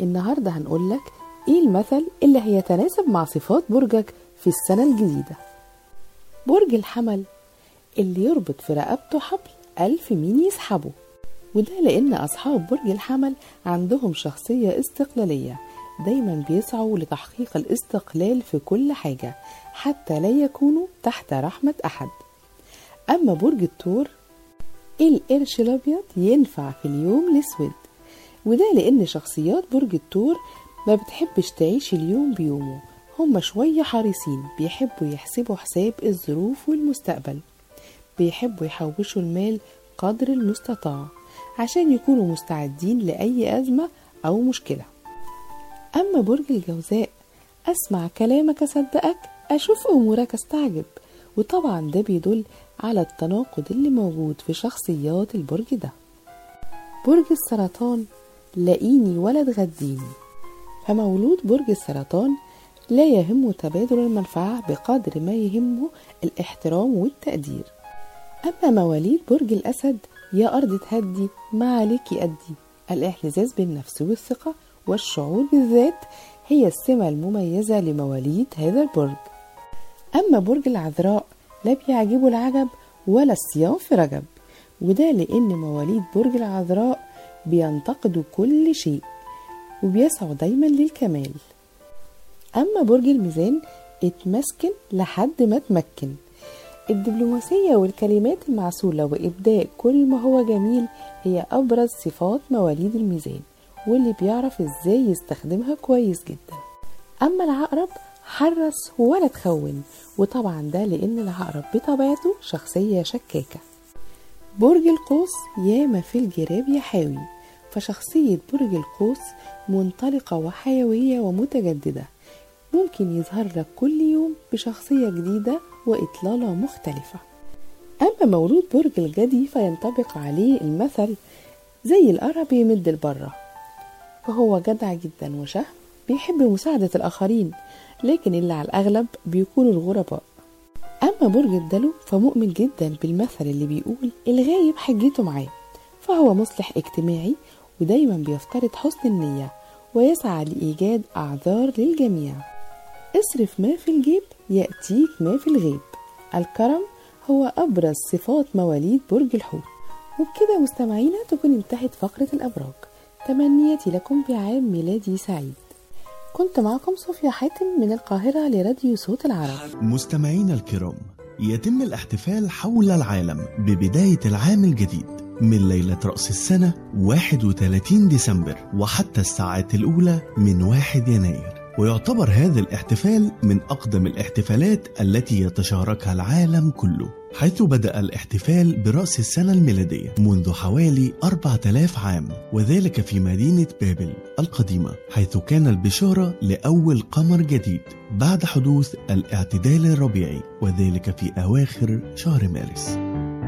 النهاردة هنقول لك إيه المثل اللي هيتناسب مع صفات برجك في السنة الجديدة. برج الحمل اللي يربط في رقبته حبل ألف مين يسحبه. وده لأن أصحاب برج الحمل عندهم شخصية استقلالية. دايما بيسعوا لتحقيق الاستقلال في كل حاجة حتى لا يكونوا تحت رحمة أحد. أما برج الثور القرش الأبيض ينفع في اليوم الأسود وده لأن شخصيات برج الثور ما بتحبش تعيش اليوم بيومه هما شوية حريصين بيحبوا يحسبوا حساب الظروف والمستقبل بيحبوا يحوشوا المال قدر المستطاع عشان يكونوا مستعدين لأي أزمة أو مشكلة. أما برج الجوزاء أسمع كلامك أصدقك أشوف أمورك أستعجب وطبعا ده بيدل على التناقض اللي موجود في شخصيات البرج ده. برج السرطان لاقيني ولا تغديني فمولود برج السرطان لا يهمه تبادل المنفعة بقدر ما يهمه الاحترام والتقدير. أما مواليد برج الأسد يا أرض تهدي ما عليكي أدي الاعتزاز بالنفس والثقة والشعور بالذات هي السمة المميزة لمواليد هذا البرج. أما برج العذراء لا بيعجبه العجب ولا الصيام في رجب وده لأن مواليد برج العذراء بينتقدوا كل شيء وبيسعوا دايما للكمال. أما برج الميزان اتمسكن لحد ما تمكن. الدبلوماسية والكلمات المعسولة وإبداء كل ما هو جميل هي أبرز صفات مواليد الميزان واللي بيعرف إزاي يستخدمها كويس جدا. أما العقرب حرص ولا تخون. وطبعا ده لأن العقرب بطبيعته شخصية شكاكة. برج القوس ياما في الجراب يحاوي فشخصية برج القوس منطلقة وحيوية ومتجددة. ممكن يظهر لك كل يوم بشخصية جديدة وإطلالة مختلفة. أما مولود برج الجدي فينطبق عليه المثل زي القرب يمد البرة. فهو جدع جدا وشهم بيحب مساعدة الآخرين. لكن اللي على الأغلب بيكونوا الغرباء. أما برج الدلو فمؤمن جدا بالمثل اللي بيقول الغايب حجته معاه فهو مصلح اجتماعي ودايما بيفترض حسن النية ويسعى لإيجاد أعذار للجميع. اصرف ما في الجيب يأتيك ما في الغيب. الكرم هو أبرز صفات مواليد برج الحوت. وبكده مستمعينا تكون انتهت فقرة الأبراج. تمنياتي لكم بعام ميلادي سعيد. كنت معكم صوفيا حاتم من القاهرة لراديو صوت العرب. مستمعينا الكرام يتم الاحتفال حول العالم ببداية العام الجديد من ليلة رأس السنة 31 ديسمبر وحتى الساعات الأولى من 1 يناير. ويعتبر هذا الاحتفال من أقدم الاحتفالات التي يتشاركها العالم كله حيث بدأ الاحتفال برأس السنة الميلادية منذ حوالي 4000 عام وذلك في مدينة بابل القديمة حيث كان البشارة لأول قمر جديد بعد حدوث الاعتدال الربيعي وذلك في أواخر شهر مارس.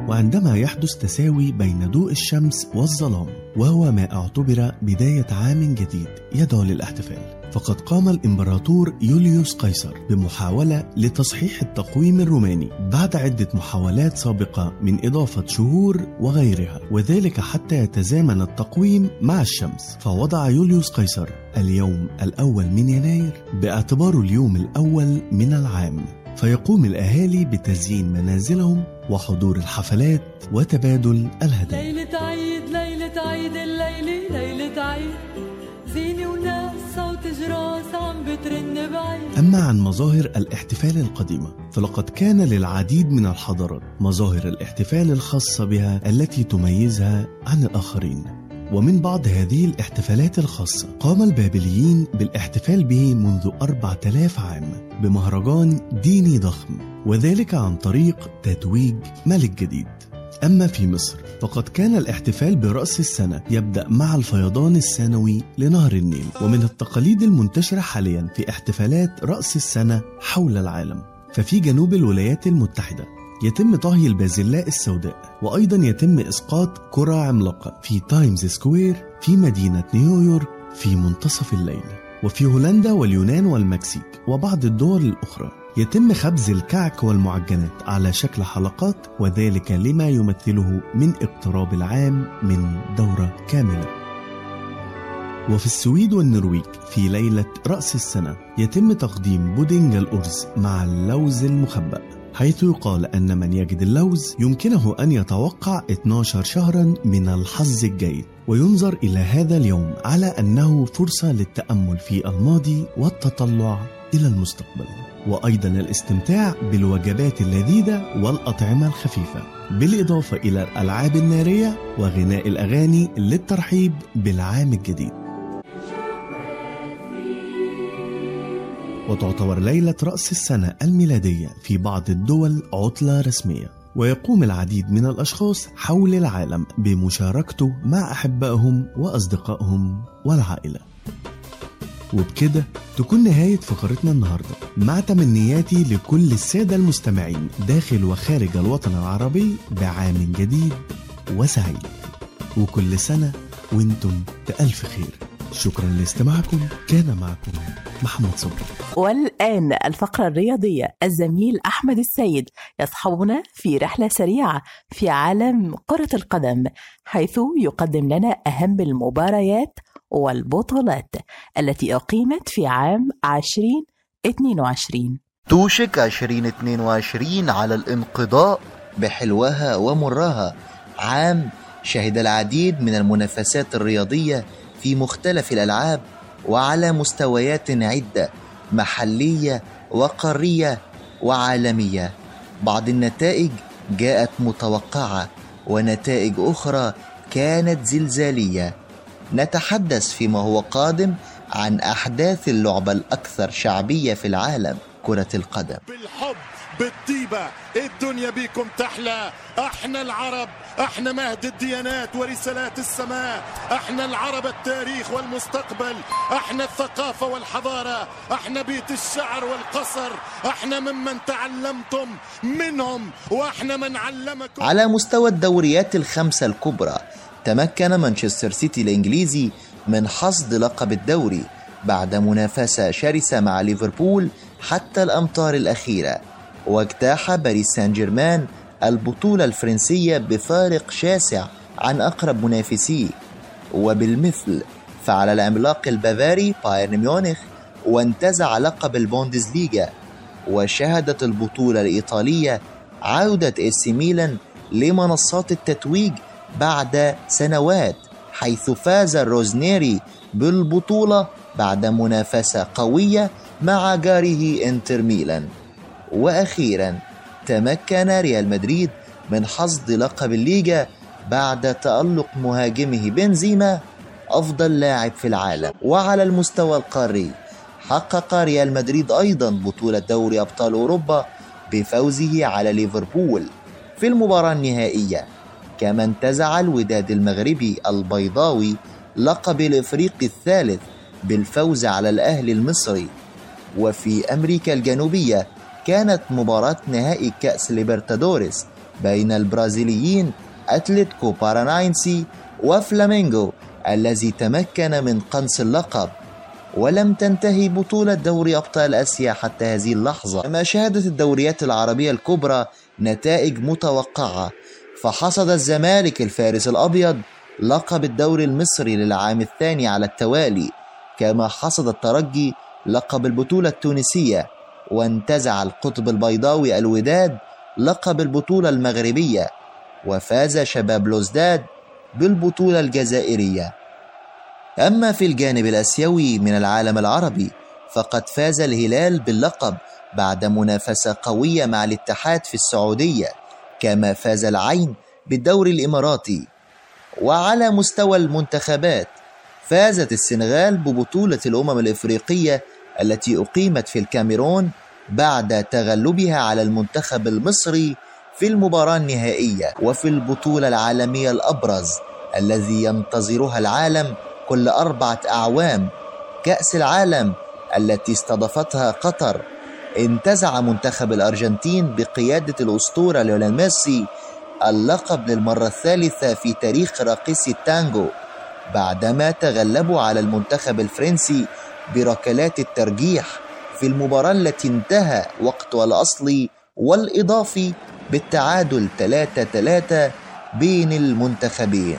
وعندما يحدث تساوي بين ضوء الشمس والظلام وهو ما اعتبر بداية عام جديد يدعو للاحتفال. فقد قام الإمبراطور يوليوس قيصر بمحاولة لتصحيح التقويم الروماني بعد عدة محاولات سابقة من إضافة شهور وغيرها وذلك حتى يتزامن التقويم مع الشمس. فوضع يوليوس قيصر اليوم الأول من يناير باعتباره اليوم الأول من العام. فيقوم الأهالي بتزيين منازلهم وحضور الحفلات وتبادل الهدايا. ليلة عيد ليلة عيد الليلة ليلة عيد. زينة وناس. أما عن مظاهر الاحتفال القديمة فلقد كان للعديد من الحضارات مظاهر الاحتفال الخاصة بها التي تميزها عن الآخرين. ومن بعض هذه الاحتفالات الخاصة قام البابليين بالاحتفال به منذ أربعة آلاف عام بمهرجان ديني ضخم وذلك عن طريق تتويج ملك جديد. أما في مصر فقد كان الاحتفال برأس السنة يبدأ مع الفيضان السنوي لنهر النيل ومن التقاليد المنتشرة حاليا في احتفالات رأس السنة حول العالم. ففي جنوب الولايات المتحدة يتم طهي البازلاء السوداء وأيضا يتم إسقاط كرة عملاقة في تايمز سكوير في مدينة نيويورك في منتصف الليل. وفي هولندا واليونان والمكسيك وبعض الدول الأخرى. يتم خبز الكعك والمعجنات على شكل حلقات وذلك لما يمثله من اقتراب العام من دورة كاملة. وفي السويد والنرويج في ليلة رأس السنة يتم تقديم بودنج الأرز مع اللوز المخبأ حيث يقال أن من يجد اللوز يمكنه أن يتوقع 12 شهرا من الحظ الجيد. وينظر إلى هذا اليوم على أنه فرصة للتأمل في الماضي والتطلع إلى المستقبل. وأيضا الاستمتاع بالوجبات اللذيذة والأطعمة الخفيفة بالإضافة إلى الألعاب النارية وغناء الأغاني للترحيب بالعام الجديد. وتعتبر ليلة رأس السنة الميلادية في بعض الدول عطلة رسمية ويقوم العديد من الأشخاص حول العالم بمشاركته مع أحبائهم وأصدقائهم والعائلة. وبكده تكون نهاية فقرتنا النهاردة. مع تمنياتي لكل السادة المستمعين داخل وخارج الوطن العربي بعام جديد وسعيد. وكل سنة وأنتم بألف خير. شكرا لاستماعكم. كان معكم محمد صبري. والآن الفقرة الرياضية الزميل أحمد السيد يصحبنا في رحلة سريعة في عالم كرة القدم حيث يقدم لنا أهم المباريات والبطولات التي أقيمت في عام 2022 توشك 2022 على الانقضاء بحلوها ومرها. عام شهد العديد من المنافسات الرياضية في مختلف الألعاب وعلى مستويات عدة محلية وقارية وعالمية. بعض النتائج جاءت متوقعة ونتائج أخرى كانت زلزالية. نتحدث فيما هو قادم عن أحداث اللعبة الأكثر شعبية في العالم كرة القدم. بالحب بالطيبة الدنيا بيكم تحلى. أحنا العرب أحنا مهد الديانات ورسالات السماء. أحنا العرب التاريخ والمستقبل. أحنا الثقافة والحضارة. أحنا بيت الشعر والقصر. أحنا ممن تعلمتم منهم وأحنا من علمكم. على مستوى الدوريات الخمسة الكبرى تمكن مانشستر سيتي الإنجليزي من حصد لقب الدوري بعد منافسة شرسة مع ليفربول حتى الأمتار الأخيرة واجتاح باريس سان جيرمان البطولة الفرنسية بفارق شاسع عن أقرب منافسيه وبالمثل فعل العملاق البافاري بايرن ميونخ وانتزع لقب البوندسليغا وشهدت البطولة الإيطالية عودة إيسي ميلان لمنصات التتويج بعد سنوات حيث فاز الروزنيري بالبطولة بعد منافسة قوية مع جاره إنتر ميلان. وأخيرا تمكن ريال مدريد من حصد لقب الليجا بعد تألق مهاجمه بنزيما أفضل لاعب في العالم. وعلى المستوى القاري حقق ريال مدريد أيضا بطولة دوري أبطال أوروبا بفوزه على ليفربول في المباراة النهائية. كما انتزع الوداد المغربي البيضاوي لقب الإفريقي الثالث بالفوز على الأهلي المصري. وفي أمريكا الجنوبية كانت مباراة نهائي كأس ليبرتادوريس بين البرازيليين أتلتيكو باراناينسي وفلامينغو الذي تمكن من قنص اللقب. ولم تنتهي بطولة دوري أبطال آسيا حتى هذه اللحظة. كما شهدت الدوريات العربية الكبرى نتائج متوقعة فحصد الزمالك الفارس الأبيض لقب الدوري المصري للعام الثاني على التوالي كما حصد الترجي لقب البطولة التونسية وانتزع القطب البيضاوي الوداد لقب البطولة المغربية وفاز شباب لوزداد بالبطولة الجزائرية. أما في الجانب الآسيوي من العالم العربي فقد فاز الهلال باللقب بعد منافسة قوية مع الاتحاد في السعودية. كما فاز العين بالدوري الإماراتي. وعلى مستوى المنتخبات فازت السنغال ببطولة الأمم الإفريقية التي أقيمت في الكاميرون بعد تغلبها على المنتخب المصري في المباراة النهائية وفي البطولة العالمية الأبرز الذي ينتظرها العالم كل أربعة أعوام كأس العالم التي استضافتها قطر. انتزع منتخب الأرجنتين بقيادة الأسطورة ليونيل ميسي اللقب للمرة الثالثة في تاريخ راقصي التانجو بعدما تغلبوا على المنتخب الفرنسي بركلات الترجيح في المباراة التي انتهى وقتها الأصلي والإضافي بالتعادل 3-3 بين المنتخبين.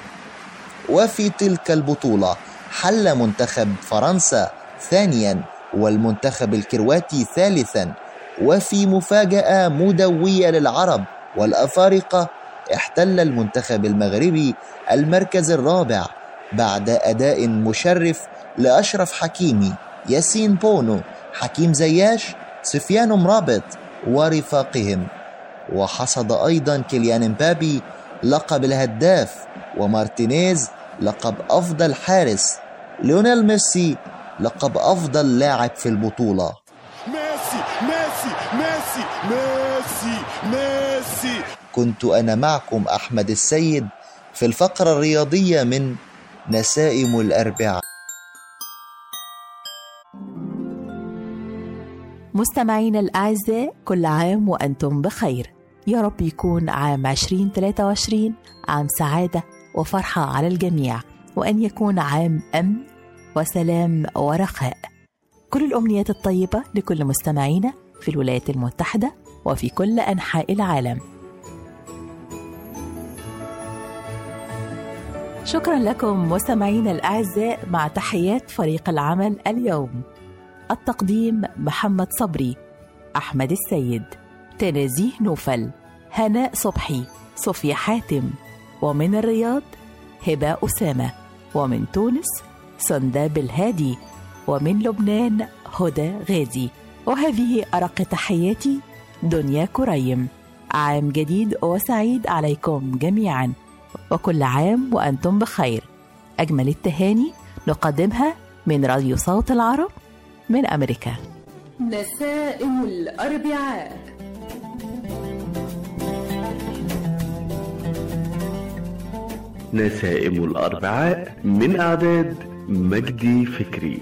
وفي تلك البطولة حل منتخب فرنسا ثانيا والمنتخب الكرواتي ثالثا وفي مفاجأة مدوية للعرب والأفارقة احتل المنتخب المغربي المركز الرابع بعد أداء مشرف لأشرف حكيمي ياسين بونو حكيم زياش سفيان مرابط ورفاقهم. وحصد أيضا كيليان امبابي لقب الهداف ومارتينيز لقب أفضل حارس ليونيل ميسي لقب أفضل لاعب في البطولة. ميسي ميسي ميسي ميسي ميسي. كنت أنا معكم أحمد السيد في الفقرة الرياضية من نسائم الأربعاء مستمعينا الأعزاء كل عام وأنتم بخير. يا رب يكون عام 2023 عام سعادة وفرحة على الجميع وأن يكون عام أمن وسلام ورخاء. كل الأمنيات الطيبة لكل مستمعينا في الولايات المتحدة وفي كل أنحاء العالم. شكرا لكم مستمعينا الأعزاء مع تحيات فريق العمل اليوم. التقديم محمد صبري أحمد السيد تنازيه نوفل هناء صبحي صوفيا حاتم ومن الرياض هباء أسامة ومن تونس سنداب الهادي ومن لبنان هدى غازي. وهذه أرق تحياتي دنيا كريم. عام جديد وسعيد عليكم جميعا. وكل عام وأنتم بخير. أجمل التهاني نقدمها من راديو صوت العرب من أمريكا. نسائم الأربعاء. نسائم الأربعاء من إعداد مجدي فكري.